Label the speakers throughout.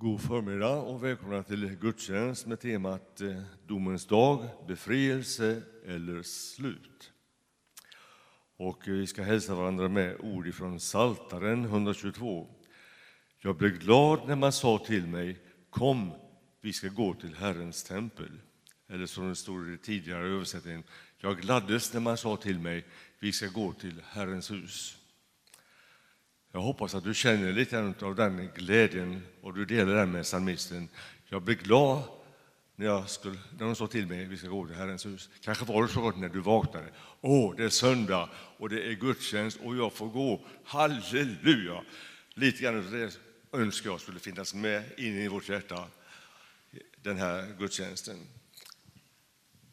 Speaker 1: God förmiddag och välkomna till gudstjänst med temat eh, Domens dag, befrielse eller slut. Och eh, vi ska hälsa varandra med ord från Saltaren 122. Jag blev glad när man sa till mig, kom, vi ska gå till Herrens tempel. Eller som det stod i tidigare översättningen, jag gladdes när man sa till mig, vi ska gå till Herrens hus. Jag hoppas att du känner lite av den glädjen och du delar den med psalmisten. Jag blir glad när, jag skulle, när de sa till mig att vi ska gå till Herrens hus. Kanske var det så gott när du vaknade. Åh, det är söndag och det är gudstjänst och jag får gå. Halleluja! Lite grann av det önskar jag skulle finnas med in i vårt hjärta, den här gudstjänsten.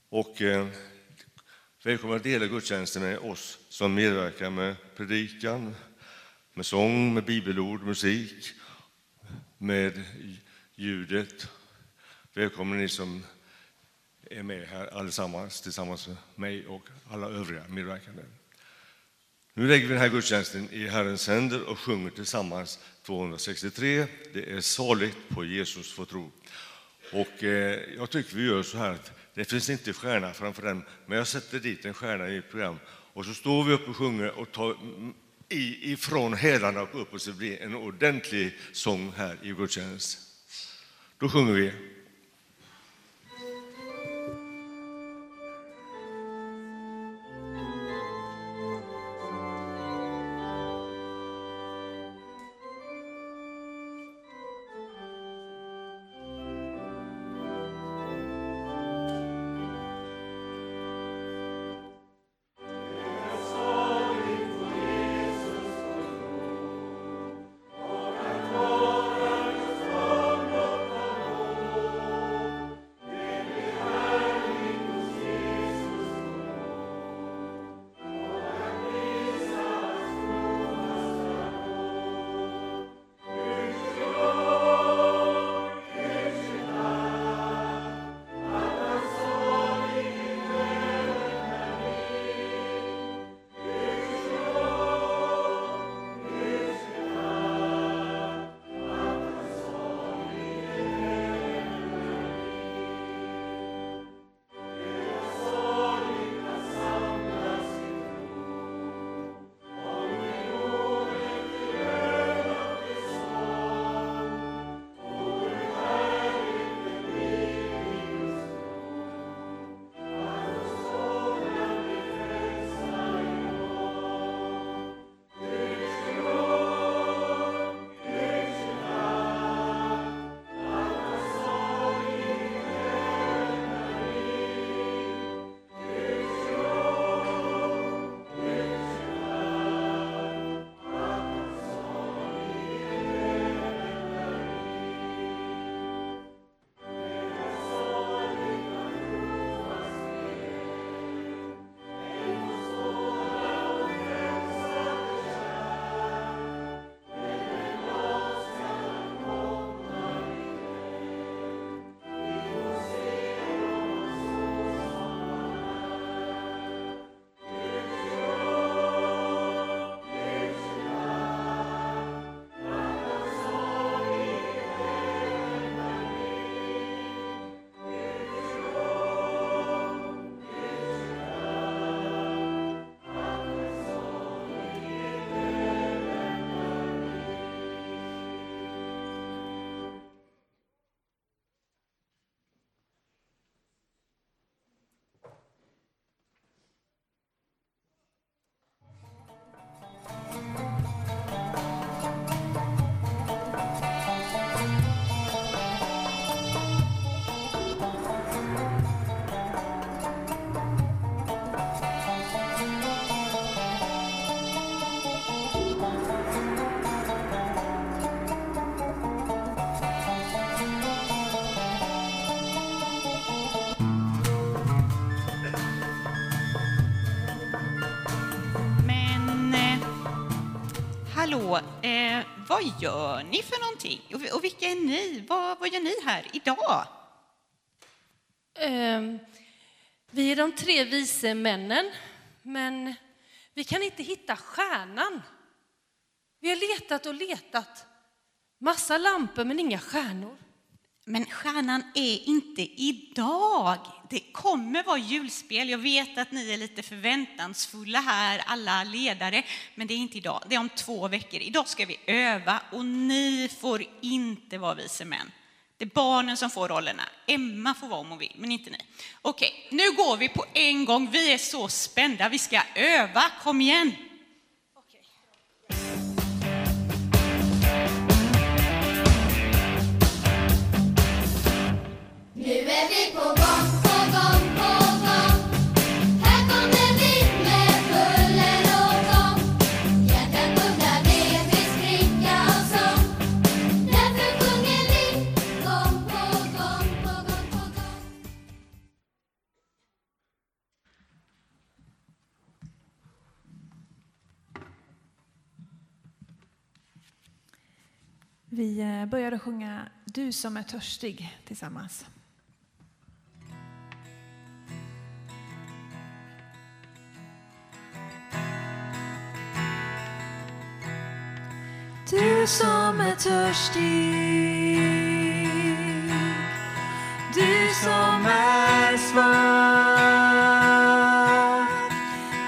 Speaker 1: Och eh, välkommen att dela gudstjänsten med oss som medverkar med predikan, med sång, med bibelord, musik, med ljudet. Välkommen ni som är med här allesammans tillsammans med mig och alla övriga medverkande. Nu lägger vi den här gudstjänsten i Herrens händer och sjunger tillsammans 263. Det är saligt på Jesus får tro. Och eh, jag tycker vi gör så här att det finns inte stjärna framför den, men jag sätter dit en stjärna i ett program och så står vi upp och sjunger och tar ifrån hälarna och uppåt så det blir en ordentlig sång här i gudstjänst. Då sjunger vi.
Speaker 2: Vad gör ni för någonting? Och, och vilka är ni? Vad, vad gör ni här idag?
Speaker 3: Um, vi är de tre vise männen, men vi kan inte hitta stjärnan. Vi har letat och letat, Massa lampor men inga stjärnor.
Speaker 2: Men stjärnan är inte idag. Det kommer vara julspel. Jag vet att ni är lite förväntansfulla här, alla ledare, men det är inte idag. Det är om två veckor. Idag ska vi öva och ni får inte vara vise män. Det är barnen som får rollerna. Emma får vara om hon vill, men inte ni. Okej, nu går vi på en gång. Vi är så spända. Vi ska öva. Kom igen!
Speaker 4: Vi
Speaker 5: eh, börjar att sjunga Du som är törstig tillsammans. Du som är törstig. Du som är svag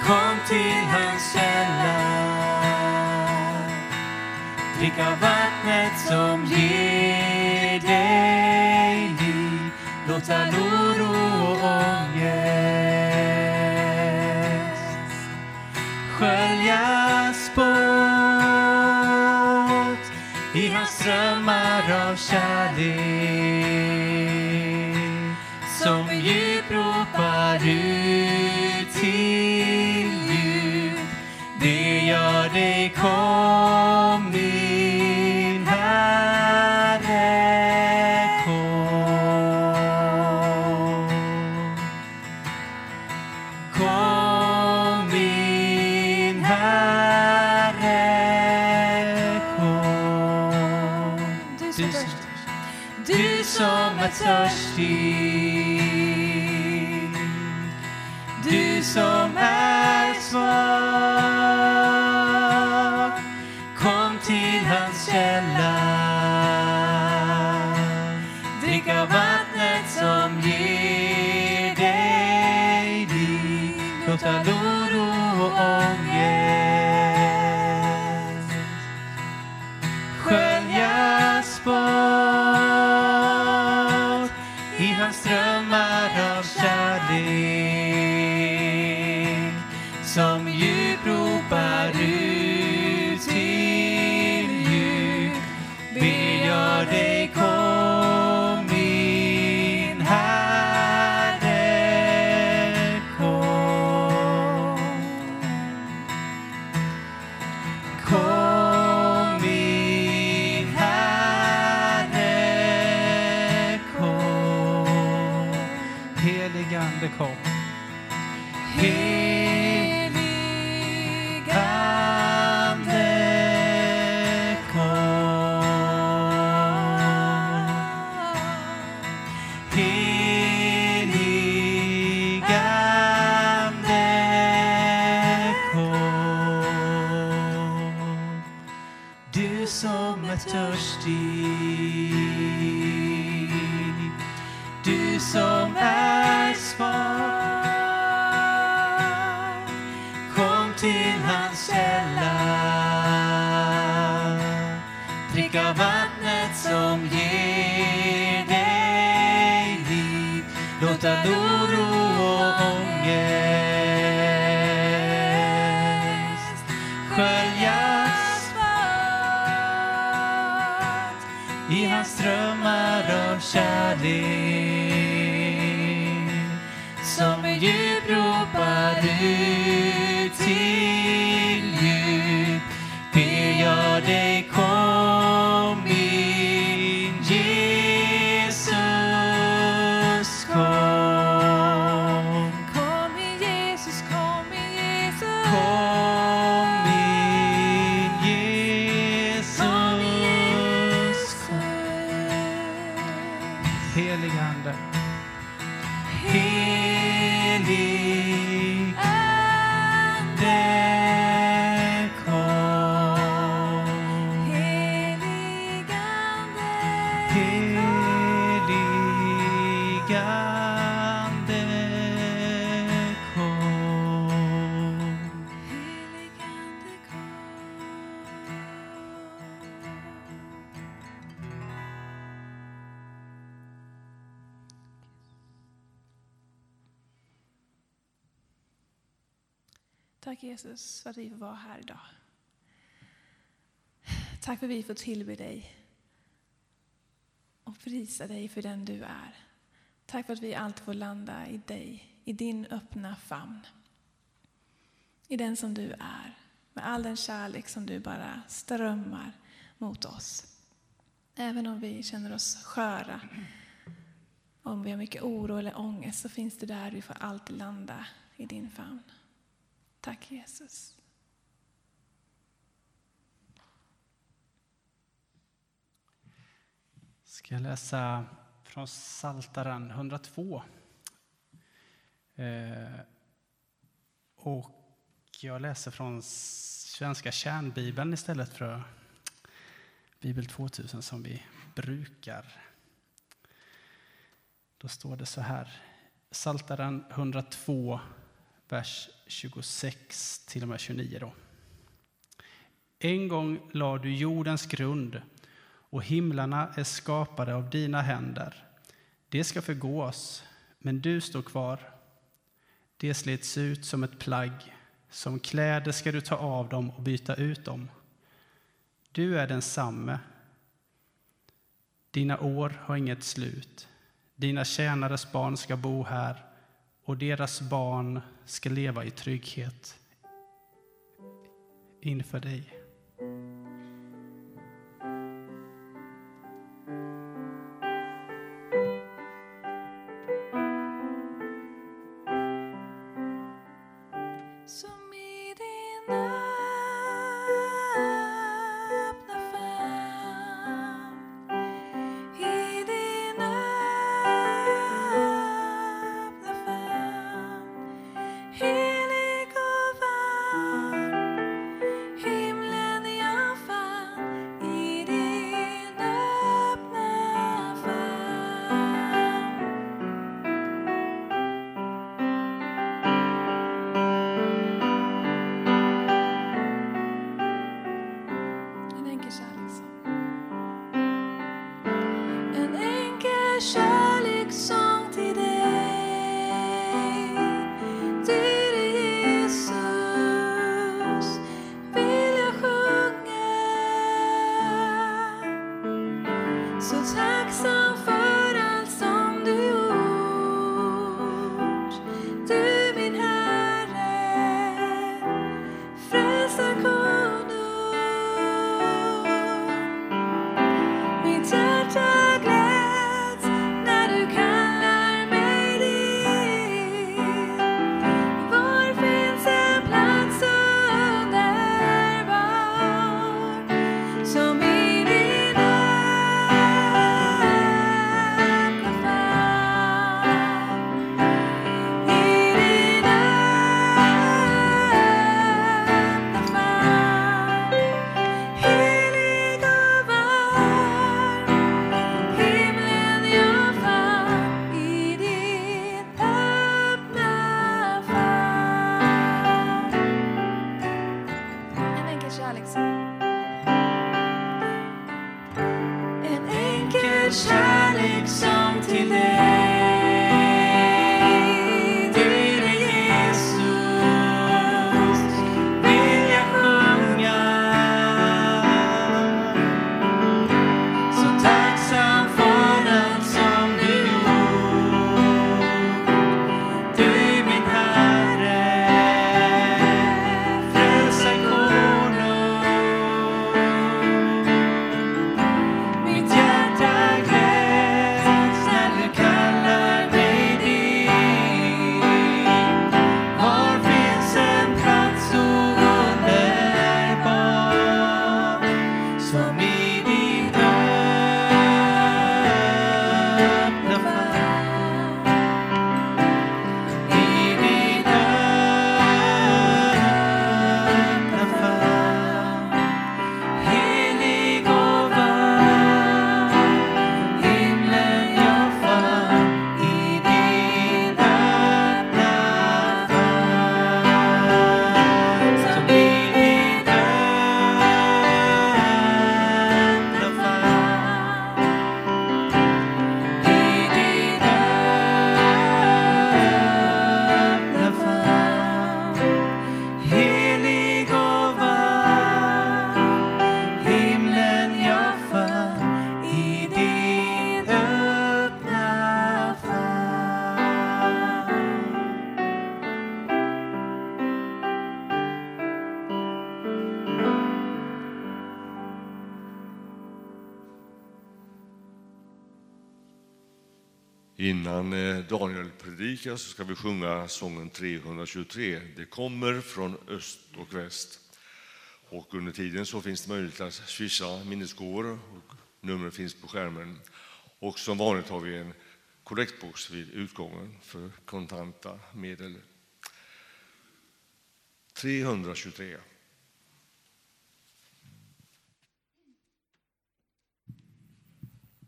Speaker 5: Kom till hans källa. Drick av som ger dig liv Låt all oro och ångest sköljas bort i hans strömmar av kärlek som djup ropar ut till djup. Det gör dig kort som är Du som är svag Kom till hans källa. Drick av vattnet som ger dig liv. Låt all oro och ångest sköljas bort i hans drömmar av kärlek. Ropar ut
Speaker 4: att vi får vara här idag. Tack för att vi får tillbe dig och prisa dig för den du är. Tack för att vi alltid får landa i dig, i din öppna famn. I den som du är, med all den kärlek som du bara strömmar mot oss. Även om vi känner oss sköra, om vi har mycket oro eller ångest, så finns du där, vi får alltid landa i din famn. Tack Jesus.
Speaker 6: Ska jag läsa från Saltaren 102. Eh, och jag läser från Svenska kärnbibeln istället för Bibel 2000 som vi brukar. Då står det så här, Saltaren 102, vers 26 till och med 29. Då. En gång lade du jordens grund och himlarna är skapade av dina händer. Det ska förgås, men du står kvar. Det slits ut som ett plagg, som kläder ska du ta av dem och byta ut dem. Du är densamme. Dina år har inget slut. Dina tjänares barn ska bo här och deras barn ska leva i trygghet inför dig.
Speaker 1: Predikar så ska vi sjunga sången 323. Det kommer från öst och väst. Och under tiden så finns det möjlighet att swisha minnesgåvor och finns på skärmen. Och som vanligt har vi en kollektbox vid utgången för kontanta medel. 323.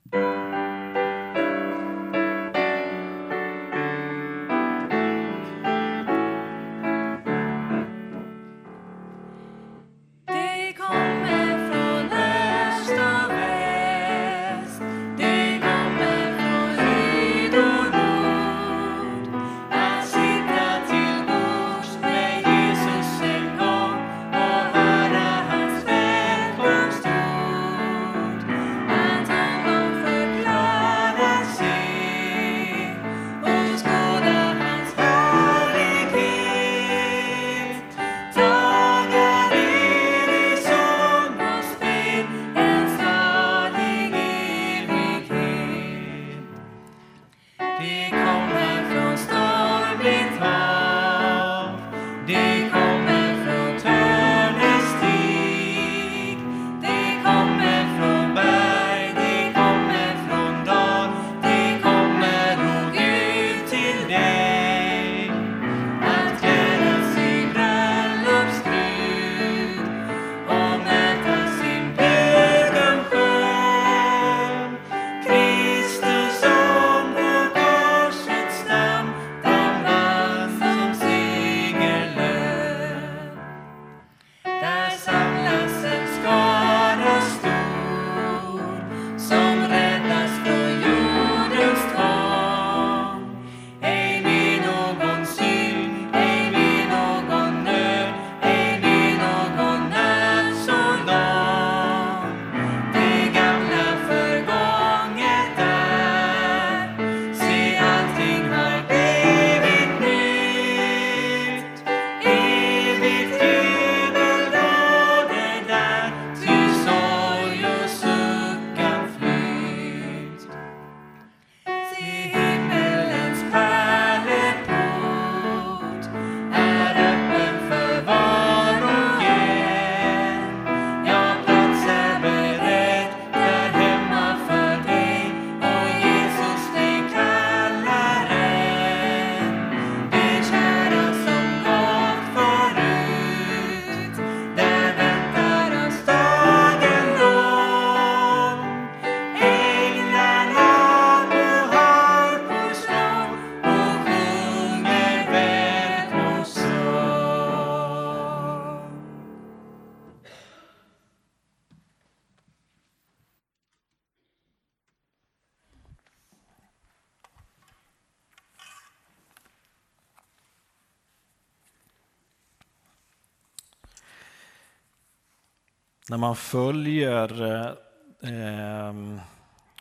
Speaker 5: Det
Speaker 7: När man följer eh, ehm,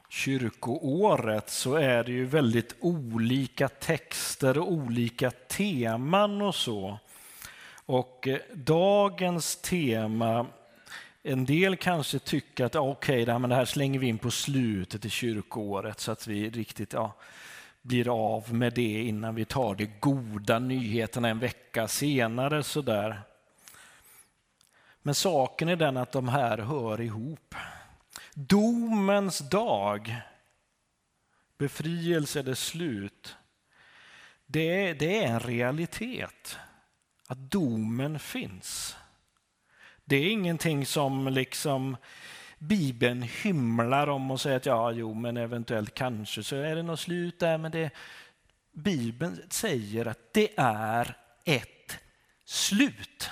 Speaker 7: kyrkoåret så är det ju väldigt olika texter och olika teman och så. Och eh, dagens tema, en del kanske tycker att okej, okay, det här slänger vi in på slutet i kyrkoåret så att vi riktigt ja, blir av med det innan vi tar de goda nyheterna en vecka senare. Sådär. Men saken är den att de här hör ihop. Domens dag, befrielse eller slut, det, det är en realitet. Att domen finns. Det är ingenting som liksom Bibeln hymlar om och säger att ja, jo, men eventuellt kanske så är det något slut där. Men det, Bibeln säger att det är ett slut.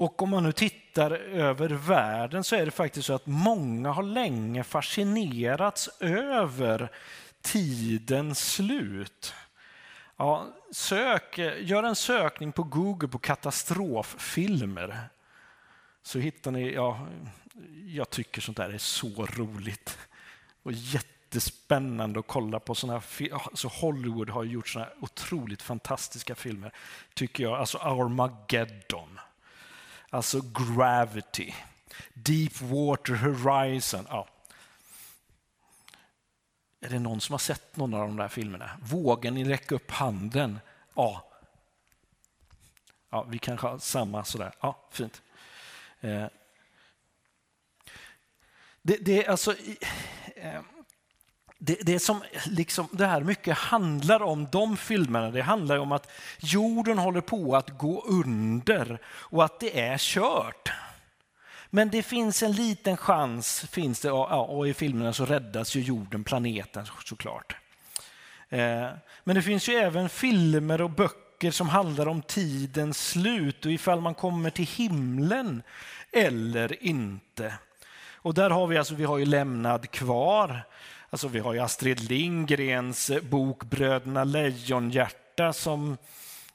Speaker 7: Och om man nu tittar över världen så är det faktiskt så att många har länge fascinerats över tidens slut. Ja, sök, gör en sökning på Google på katastroffilmer. Så hittar ni, ja, jag tycker sånt där är så roligt och jättespännande att kolla på såna här alltså Hollywood har gjort såna otroligt fantastiska filmer, tycker jag. Alltså Armageddon. Alltså Gravity, Deep Water Horizon. Ja. Är det någon som har sett någon av de där filmerna? Vågar ni räcka upp handen? Ja. Ja, vi kanske har samma sådär. Ja, fint. Eh. Det, det, är alltså, i- eh, det, det som liksom det här mycket handlar om, de filmerna, det handlar om att jorden håller på att gå under och att det är kört. Men det finns en liten chans, finns det, och i filmerna så räddas ju jorden, planeten såklart. Eh, men det finns ju även filmer och böcker som handlar om tidens slut och ifall man kommer till himlen eller inte. Och där har vi alltså, vi har ju lämnad kvar. Alltså vi har ju Astrid Lindgrens bok Bröderna Lejonhjärta som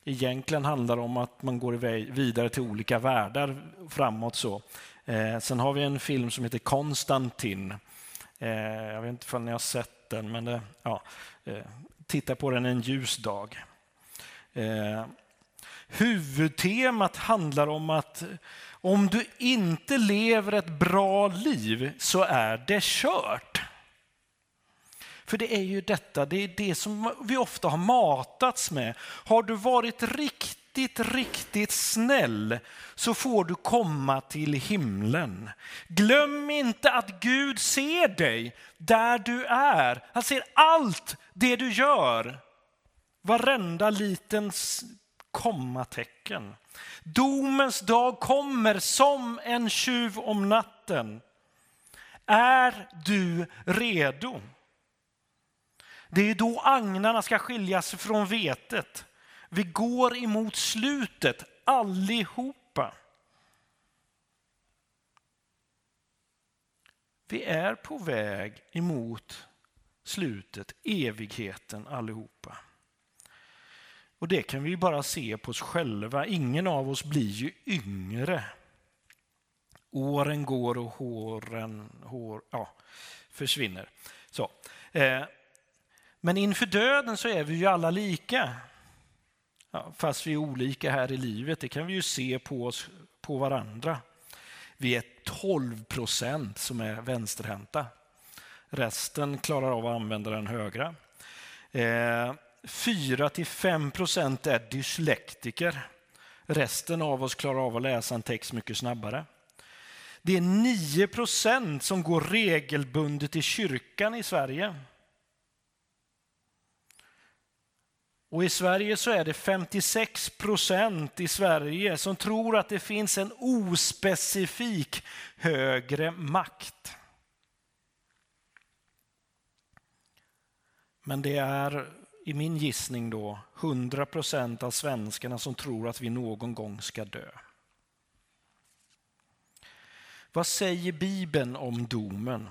Speaker 7: egentligen handlar om att man går vidare till olika världar framåt. så. Eh, sen har vi en film som heter Konstantin. Eh, jag vet inte om ni har sett den, men det, ja, eh, titta på den en ljus dag. Eh, huvudtemat handlar om att om du inte lever ett bra liv så är det kört. För det är ju detta, det är det som vi ofta har matats med. Har du varit riktigt, riktigt snäll så får du komma till himlen. Glöm inte att Gud ser dig där du är. Han ser allt det du gör. Varenda liten kommatecken. Domens dag kommer som en tjuv om natten. Är du redo? Det är då agnarna ska skiljas från vetet. Vi går emot slutet allihopa. Vi är på väg emot slutet, evigheten allihopa. Och det kan vi bara se på oss själva. Ingen av oss blir ju yngre. Åren går och håren hår, ja, försvinner. Så. Eh, men inför döden så är vi ju alla lika. Ja, fast vi är olika här i livet, det kan vi ju se på oss, på varandra. Vi är 12 procent som är vänsterhänta. Resten klarar av att använda den högra. Eh, 4 till 5 procent är dyslektiker. Resten av oss klarar av att läsa en text mycket snabbare. Det är 9 procent som går regelbundet i kyrkan i Sverige. Och i Sverige så är det 56 procent i Sverige som tror att det finns en ospecifik högre makt. Men det är i min gissning då 100 procent av svenskarna som tror att vi någon gång ska dö. Vad säger Bibeln om domen?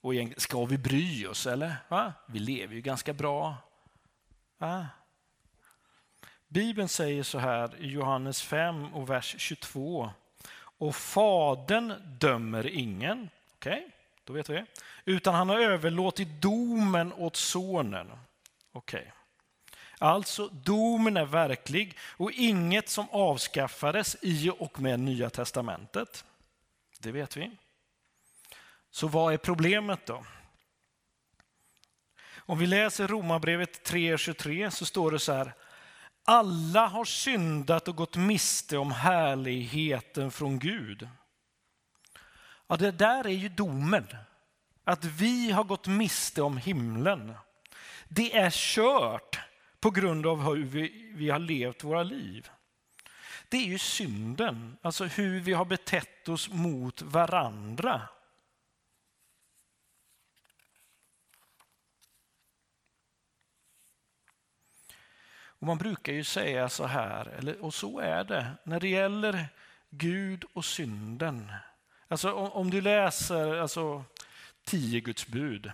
Speaker 7: Och ska vi bry oss eller? Va? Vi lever ju ganska bra. Ah. Bibeln säger så här i Johannes 5 och vers 22. Och fadern dömer ingen. Okej, då vet vi. Utan han har överlåtit domen åt sonen. Okej. Alltså, domen är verklig och inget som avskaffades i och med Nya testamentet. Det vet vi. Så vad är problemet då? Om vi läser Romarbrevet 3.23 så står det så här. Alla har syndat och gått miste om härligheten från Gud. Ja, det där är ju domen. Att vi har gått miste om himlen. Det är kört på grund av hur vi, vi har levt våra liv. Det är ju synden, alltså hur vi har betett oss mot varandra. Och man brukar ju säga så här, eller, och så är det, när det gäller Gud och synden. Alltså om, om du läser alltså, tio Guds bud,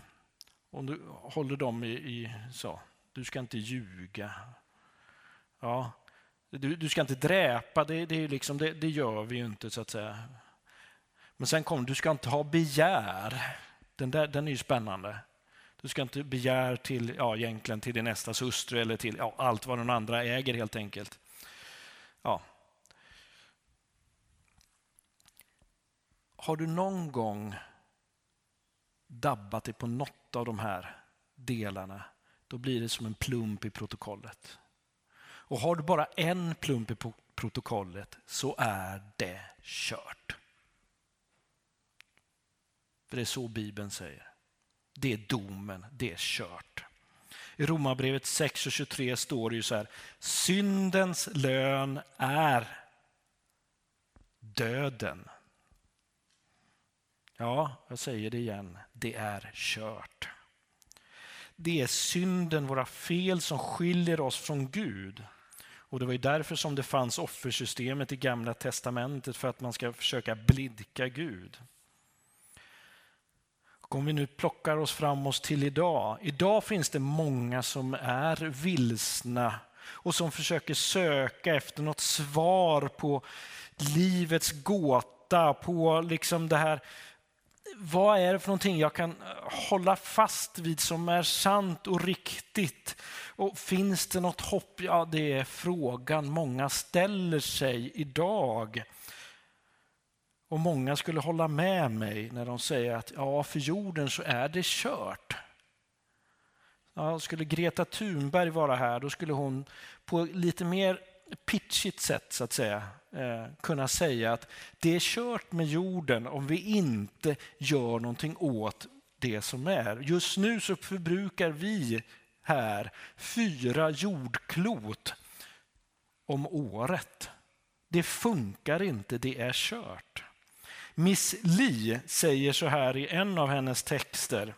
Speaker 7: om du håller dem i, i så, du ska inte ljuga. Ja, du, du ska inte dräpa, det, det, är liksom, det, det gör vi ju inte så att säga. Men sen kommer du ska inte ha begär. Den, där, den är ju spännande. Du ska inte begär till, ja, egentligen till din nästas hustru eller till ja, allt vad den andra äger helt enkelt. Ja. Har du någon gång dabbat dig på något av de här delarna, då blir det som en plump i protokollet. Och har du bara en plump i protokollet så är det kört. För det är så Bibeln säger. Det är domen, det är kört. I Romarbrevet 6 och 23 står det ju så här, syndens lön är döden. Ja, jag säger det igen, det är kört. Det är synden, våra fel, som skiljer oss från Gud. Och Det var ju därför som det fanns offersystemet i Gamla testamentet, för att man ska försöka blidka Gud. Och om vi nu plockar oss fram oss till idag. Idag finns det många som är vilsna och som försöker söka efter något svar på livets gåta, på liksom det här vad är det för någonting jag kan hålla fast vid som är sant och riktigt? Och finns det något hopp? Ja, det är frågan många ställer sig idag. Och många skulle hålla med mig när de säger att ja, för jorden så är det kört. Ja, skulle Greta Thunberg vara här, då skulle hon på lite mer pitchigt sätt så att säga eh, kunna säga att det är kört med jorden om vi inte gör någonting åt det som är. Just nu så förbrukar vi här fyra jordklot om året. Det funkar inte, det är kört. Miss Li säger så här i en av hennes texter.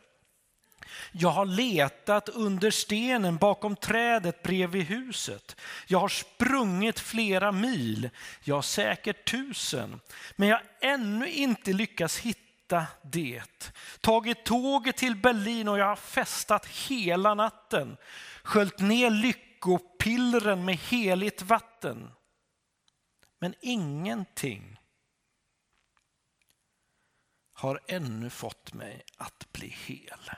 Speaker 7: Jag har letat under stenen bakom trädet bredvid huset. Jag har sprungit flera mil, ja säkert tusen. Men jag har ännu inte lyckats hitta det. Tagit tåget till Berlin och jag har festat hela natten. Sköljt ner lyckopillren med heligt vatten. Men ingenting har ännu fått mig att bli hel.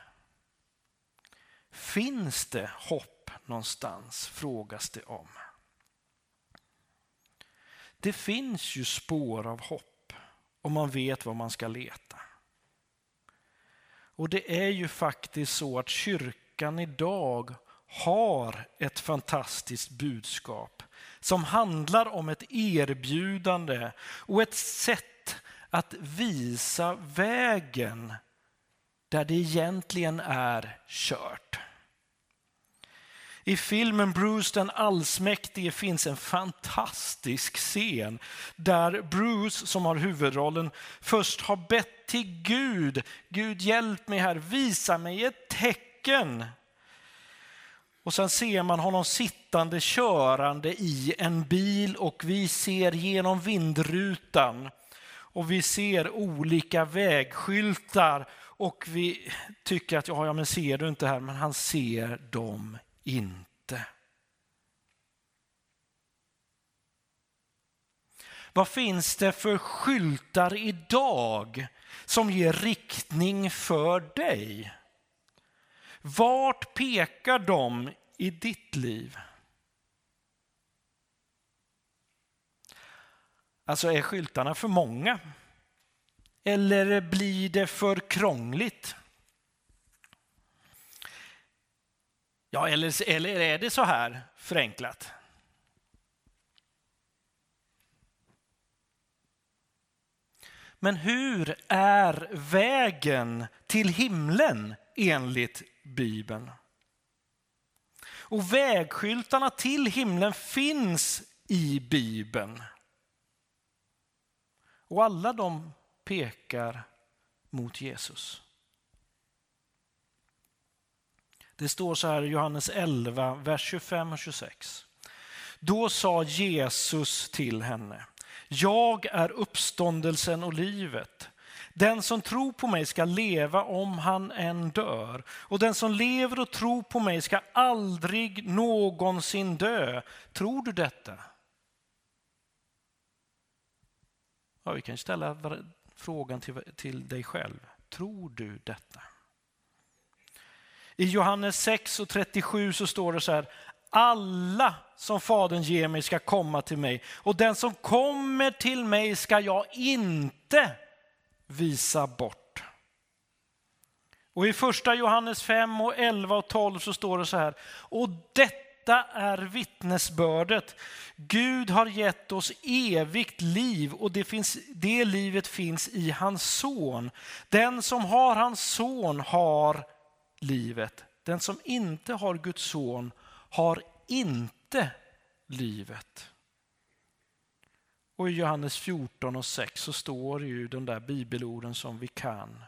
Speaker 7: Finns det hopp någonstans, frågas det om. Det finns ju spår av hopp om man vet var man ska leta. Och det är ju faktiskt så att kyrkan idag har ett fantastiskt budskap som handlar om ett erbjudande och ett sätt att visa vägen där det egentligen är kört. I filmen Bruce den allsmäktige finns en fantastisk scen där Bruce, som har huvudrollen, först har bett till Gud. Gud hjälp mig här, visa mig ett tecken. Och sen ser man honom sittande körande i en bil och vi ser genom vindrutan och vi ser olika vägskyltar och vi tycker att ja, ja, men ser du inte här? Men han ser dem inte. Vad finns det för skyltar idag som ger riktning för dig? Vart pekar de i ditt liv? Alltså är skyltarna för många? Eller blir det för krångligt? Ja, eller, eller är det så här förenklat? Men hur är vägen till himlen enligt Bibeln? Och vägskyltarna till himlen finns i Bibeln. Och alla de pekar mot Jesus. Det står så här i Johannes 11, vers 25 och 26. Då sa Jesus till henne, jag är uppståndelsen och livet. Den som tror på mig ska leva om han än dör. Och den som lever och tror på mig ska aldrig någonsin dö. Tror du detta? Ja, vi kan ställa frågan till, till dig själv. Tror du detta? I Johannes 6 och 37 så står det så här. Alla som Fadern ger mig ska komma till mig och den som kommer till mig ska jag inte visa bort. Och i första Johannes 5 och 11 och 12 så står det så här. Och detta detta är vittnesbördet. Gud har gett oss evigt liv och det, finns, det livet finns i hans son. Den som har hans son har livet. Den som inte har Guds son har inte livet. Och i Johannes 14 och 6 så står ju de där bibelorden som vi kan.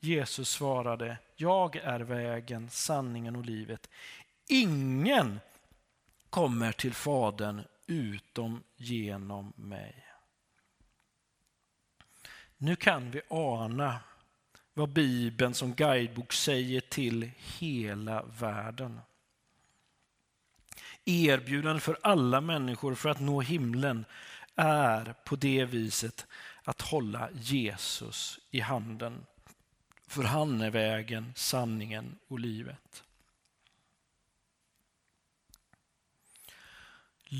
Speaker 7: Jesus svarade, jag är vägen, sanningen och livet. Ingen kommer till Fadern utom genom mig. Nu kan vi ana vad Bibeln som guidebok säger till hela världen. Erbjudande för alla människor för att nå himlen är på det viset att hålla Jesus i handen. För han är vägen, sanningen och livet.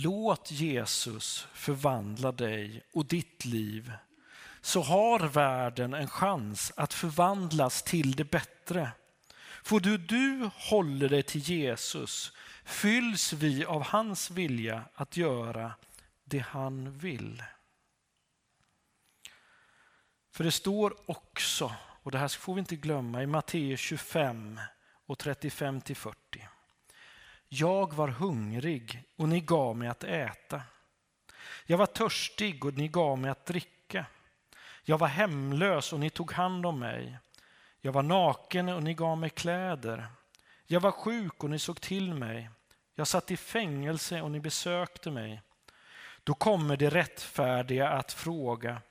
Speaker 7: Låt Jesus förvandla dig och ditt liv så har världen en chans att förvandlas till det bättre. Får du, du håller dig till Jesus fylls vi av hans vilja att göra det han vill. För det står också, och det här får vi inte glömma, i Matteus 25 och 35 till 40. Jag var hungrig och ni gav mig att äta. Jag var törstig och ni gav mig att dricka. Jag var hemlös och ni tog hand om mig. Jag var naken och ni gav mig kläder. Jag var sjuk och ni såg till mig. Jag satt i fängelse och ni besökte mig. Då kommer det rättfärdiga att fråga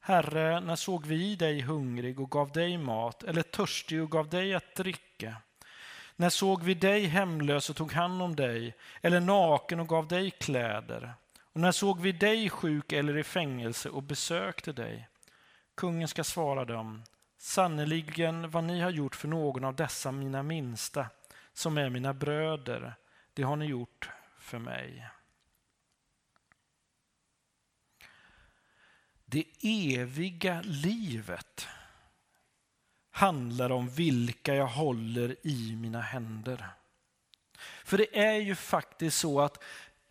Speaker 7: Herre, när såg vi dig hungrig och gav dig mat eller törstig och gav dig att dricka? När såg vi dig hemlös och tog hand om dig eller naken och gav dig kläder? Och när såg vi dig sjuk eller i fängelse och besökte dig? Kungen ska svara dem, sannerligen vad ni har gjort för någon av dessa mina minsta, som är mina bröder, det har ni gjort för mig. Det eviga livet handlar om vilka jag håller i mina händer. För det är ju faktiskt så att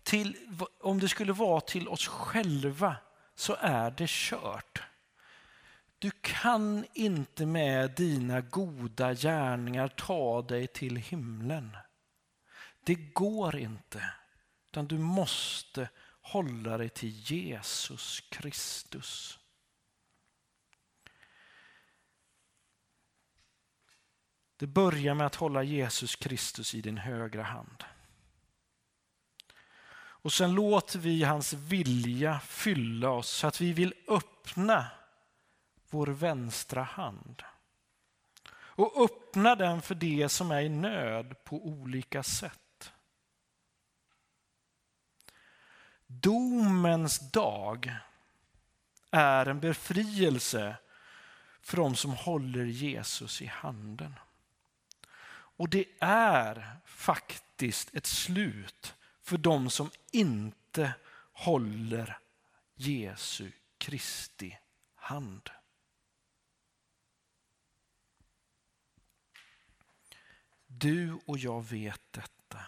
Speaker 7: till, om det skulle vara till oss själva så är det kört. Du kan inte med dina goda gärningar ta dig till himlen. Det går inte, utan du måste hålla dig till Jesus Kristus. Det börjar med att hålla Jesus Kristus i din högra hand. Och sen låter vi hans vilja fylla oss så att vi vill öppna vår vänstra hand. Och öppna den för det som är i nöd på olika sätt. Domens dag är en befrielse för de som håller Jesus i handen. Och det är faktiskt ett slut för de som inte håller Jesu Kristi hand. Du och jag vet detta.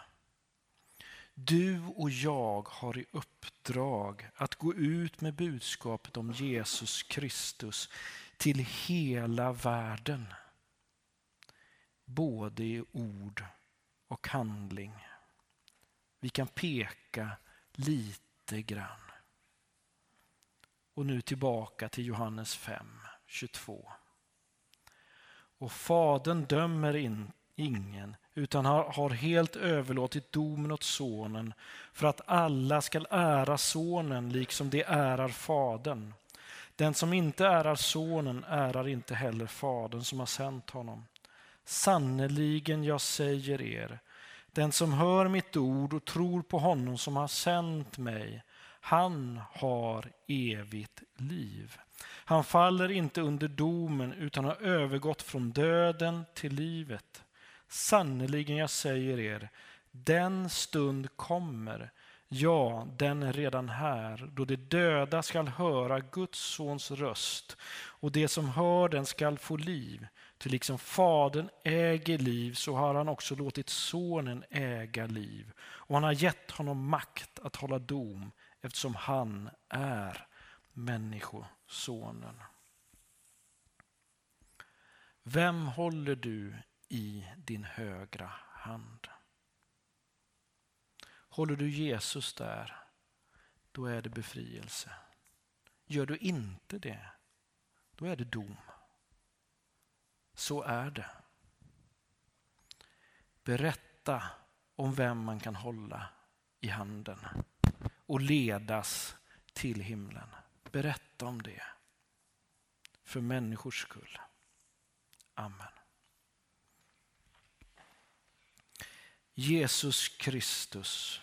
Speaker 7: Du och jag har i uppdrag att gå ut med budskapet om Jesus Kristus till hela världen. Både i ord och handling. Vi kan peka lite grann. Och nu tillbaka till Johannes 5, 22. Och Fadern dömer in, ingen, utan har, har helt överlåtit domen åt sonen för att alla skall ära sonen liksom de ärar fadern. Den som inte ärar sonen ärar inte heller fadern som har sänt honom. Sannerligen, jag säger er, den som hör mitt ord och tror på honom som har sänt mig, han har evigt liv. Han faller inte under domen utan har övergått från döden till livet. Sannerligen, jag säger er, den stund kommer, ja, den är redan här, då de döda skall höra Guds sons röst och det som hör den skall få liv.
Speaker 5: Till liksom Fadern äger liv så har han också låtit Sonen äga liv. Och han har gett honom makt att hålla dom eftersom han är Människosonen. Vem håller du i din högra hand? Håller du Jesus där, då är det befrielse. Gör du inte det, då är det dom. Så är det. Berätta om vem man kan hålla i handen och ledas till himlen. Berätta om det. För människors skull. Amen. Jesus Kristus.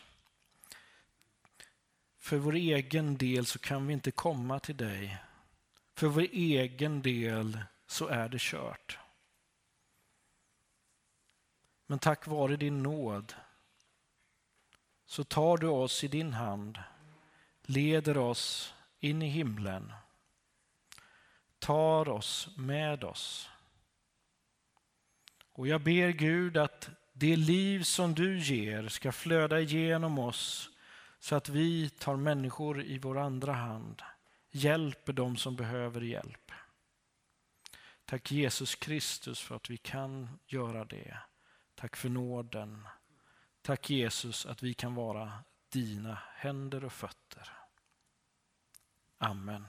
Speaker 5: För vår egen del så kan vi inte komma till dig. För vår egen del så är det kört. Men tack vare din nåd så tar du oss i din hand, leder oss in i himlen, tar oss med oss. Och jag ber Gud att det liv som du ger ska flöda igenom oss så att vi tar människor i vår andra hand, hjälper dem som behöver hjälp. Tack Jesus Kristus för att vi kan göra det. Tack för nåden. Tack Jesus att vi kan vara dina händer och fötter. Amen.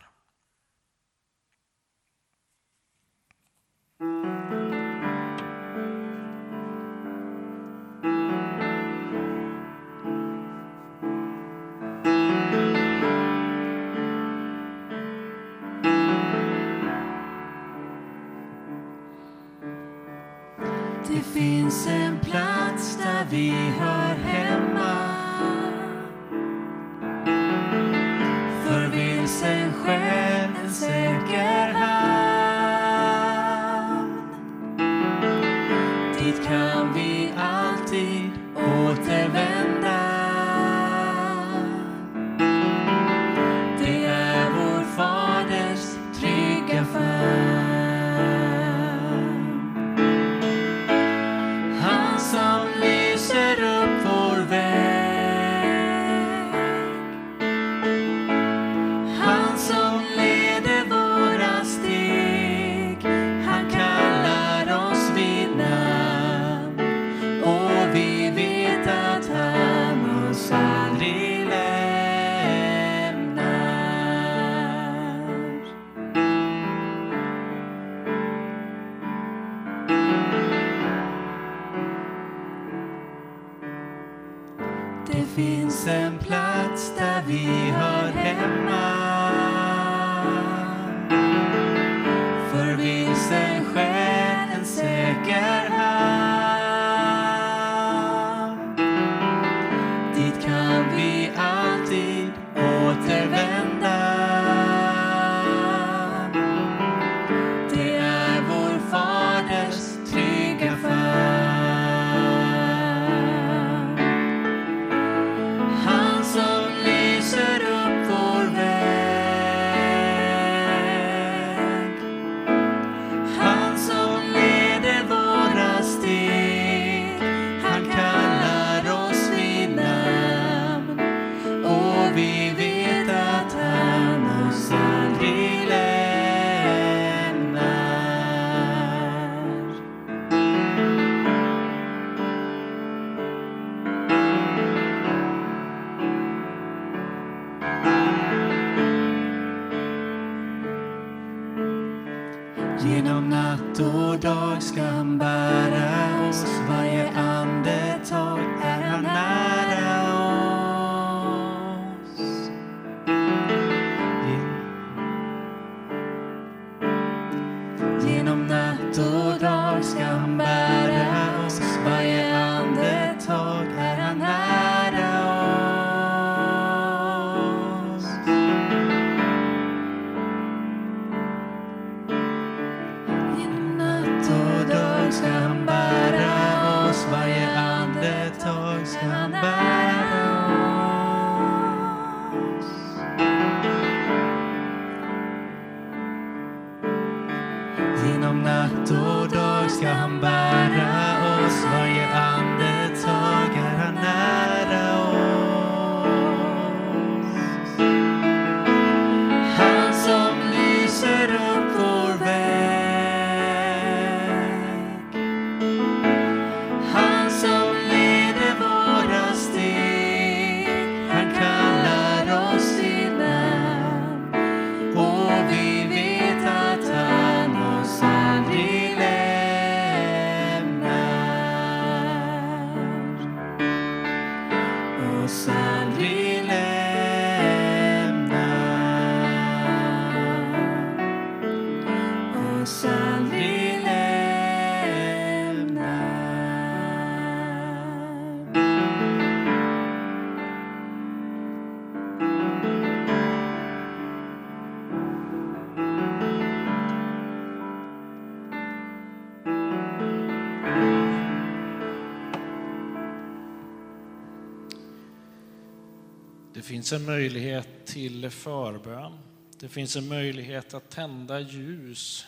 Speaker 8: Finns en
Speaker 7: möjlighet till förbön. Det finns en möjlighet att tända ljus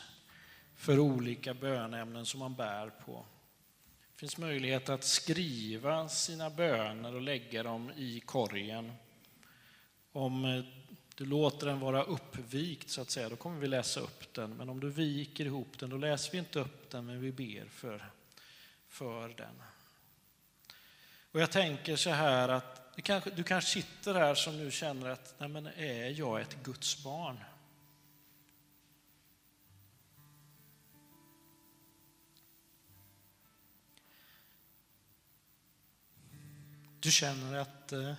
Speaker 7: för olika bönämnen som man bär på. Det finns möjlighet att skriva sina böner och lägga dem i korgen. Om eh, du låter den vara uppvikt så att säga, då kommer vi läsa upp den. Men om du viker ihop den, då läser vi inte upp den, men vi ber för, för den. Och jag tänker så här att du kanske, du kanske sitter här som nu känner att, nej men är jag ett Guds barn? Du känner att eh,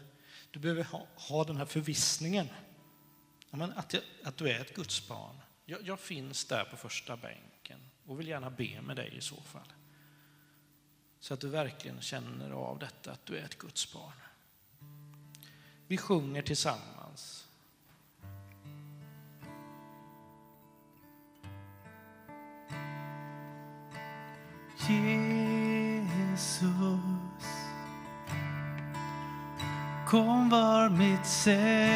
Speaker 7: du behöver ha, ha den här förvissningen. Men att, att du är ett Guds barn. Jag, jag finns där på första bänken och vill gärna be med dig i så fall. Så att du verkligen känner av detta, att du är ett Guds barn. Vi sjunger tillsammans.
Speaker 5: Jesus Kom var mitt centrum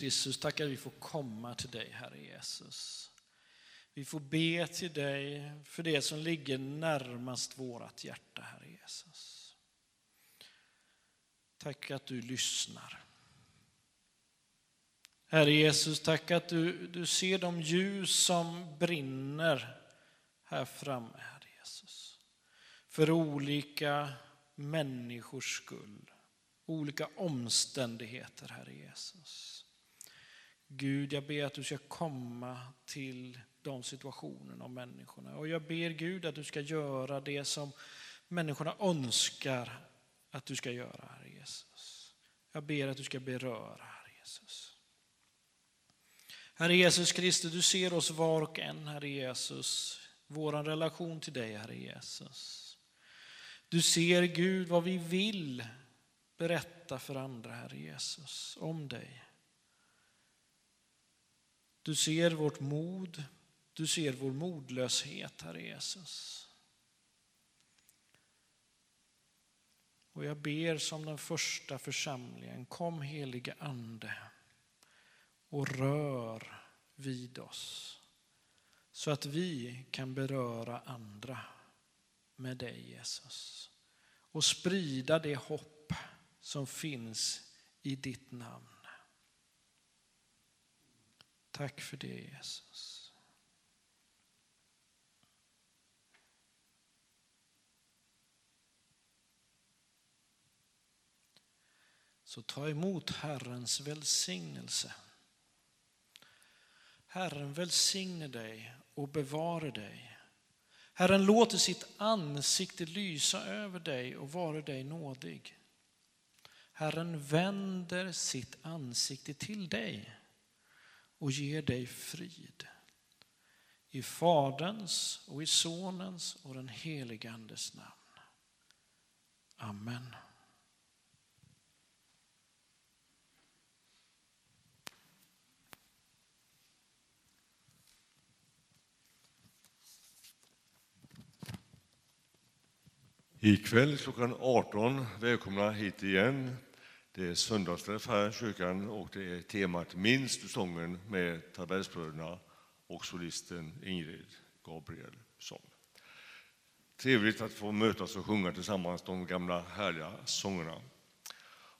Speaker 7: Kristus, tack att vi får komma till dig, Herre Jesus. Vi får be till dig för det som ligger närmast vårt hjärta, Herre Jesus. Tack att du lyssnar. Herre Jesus, tack att du, du ser de ljus som brinner här framme, Herre Jesus. För olika människors skull, olika omständigheter, Herre Jesus. Gud, jag ber att du ska komma till de situationerna och människorna. Och jag ber Gud att du ska göra det som människorna önskar att du ska göra, Herre Jesus. Jag ber att du ska beröra, Herre Jesus. Herre Jesus Kristus, du ser oss var och en, Herre Jesus, vår relation till dig, Herre Jesus. Du ser Gud vad vi vill berätta för andra, Herre Jesus, om dig. Du ser vårt mod, du ser vår modlöshet, Herre Jesus. Och jag ber som den första församlingen, kom helige Ande och rör vid oss så att vi kan beröra andra med dig Jesus och sprida det hopp som finns i ditt namn. Tack för det Jesus. Så ta emot Herrens välsignelse. Herren välsigne dig och bevare dig. Herren låter sitt ansikte lysa över dig och vara dig nådig. Herren vänder sitt ansikte till dig och ger dig frid. I Faderns och i Sonens och den helige Andes namn. Amen.
Speaker 1: Ikväll klockan 18, välkomna hit igen. Det är eh, söndagsträff här i kyrkan och det är temat Minns du sången med Tabellsbröderna och solisten Ingrid Gabrielsson. Trevligt att få mötas och sjunga tillsammans de gamla härliga sångerna.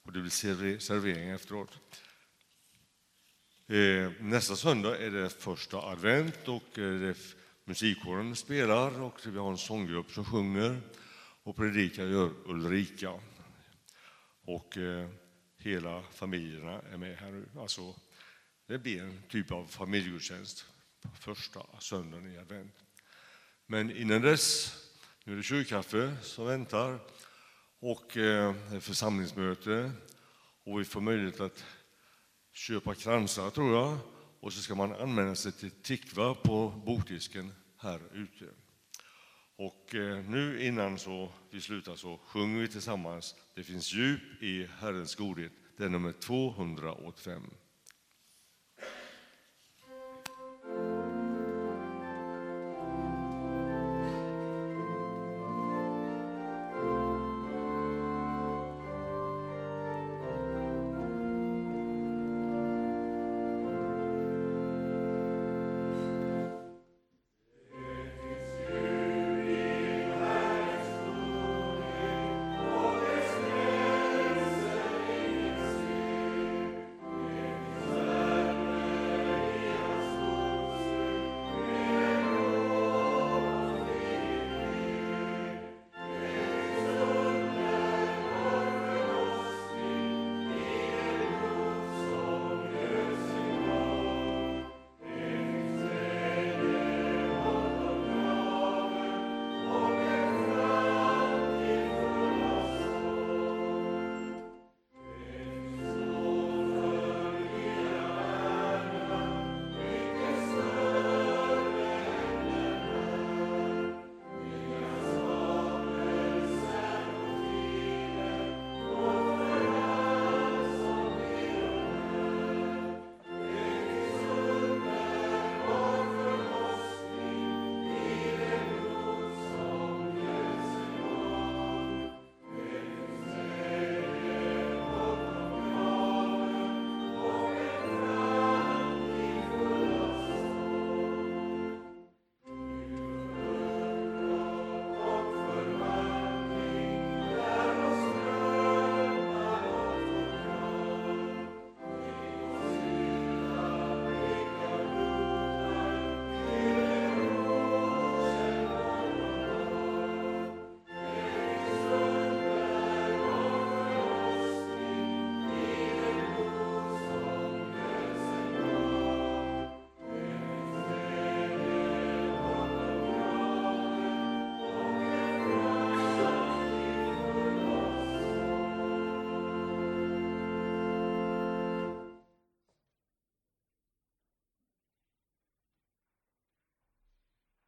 Speaker 1: Och det blir servering efteråt. Eh, nästa söndag är det första advent och eh, det musikkåren spelar och vi har en sånggrupp som sjunger och predikar gör Ulrika. Och eh, hela familjerna är med här nu. Alltså, det blir en typ av familjegudstjänst på första söndagen i advent. Men innan dess, nu är det kyrkkaffe som väntar och eh, församlingsmöte och vi får möjlighet att köpa kransar tror jag och så ska man anmäla sig till tikva på bokdisken här ute. Och eh, nu innan så vi slutar så sjunger vi tillsammans Det finns djup i Herrens godhet. Det är nummer 285.